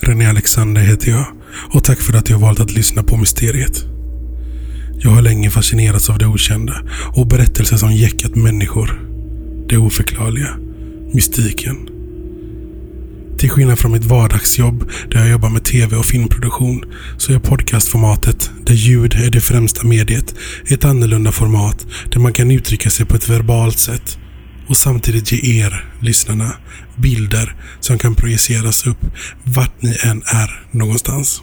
René Alexander heter jag och tack för att jag valt att lyssna på Mysteriet. Jag har länge fascinerats av det okända och berättelser som jäckat människor. Det oförklarliga. Mystiken. Till skillnad från mitt vardagsjobb där jag jobbar med tv och filmproduktion så är podcastformatet, där ljud är det främsta mediet, ett annorlunda format där man kan uttrycka sig på ett verbalt sätt och samtidigt ge er, lyssnarna, bilder som kan projiceras upp vart ni än är någonstans.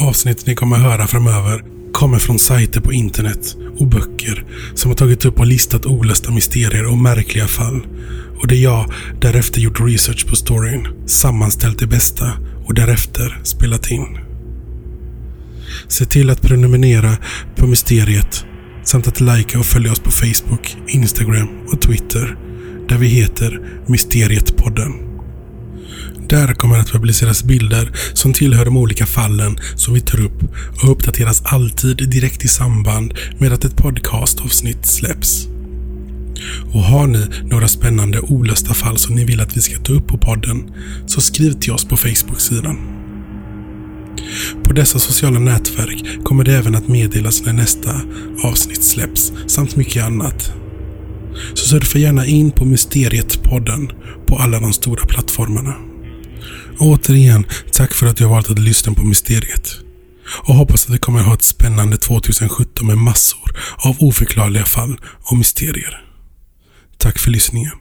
Avsnitt ni kommer höra framöver kommer från sajter på internet och böcker som har tagit upp och listat olösta mysterier och märkliga fall. Och det jag därefter gjort research på storyn, sammanställt det bästa och därefter spelat in. Se till att prenumerera på Mysteriet samt att likea och följa oss på Facebook, Instagram och Twitter där vi heter Mysterietpodden. Där kommer att publiceras bilder som tillhör de olika fallen som vi tar upp och uppdateras alltid direkt i samband med att ett podcastavsnitt släpps. Och har ni några spännande olösta fall som ni vill att vi ska ta upp på podden så skriv till oss på Facebook-sidan. På dessa sociala nätverk kommer det även att meddelas när nästa avsnitt släpps samt mycket annat. Så surfa gärna in på Mysteriet-podden på alla de stora plattformarna. Återigen, tack för att du har valt att lyssna på Mysteriet. Och hoppas att du kommer att ha ett spännande 2017 med massor av oförklarliga fall och mysterier. Tack för lyssningen.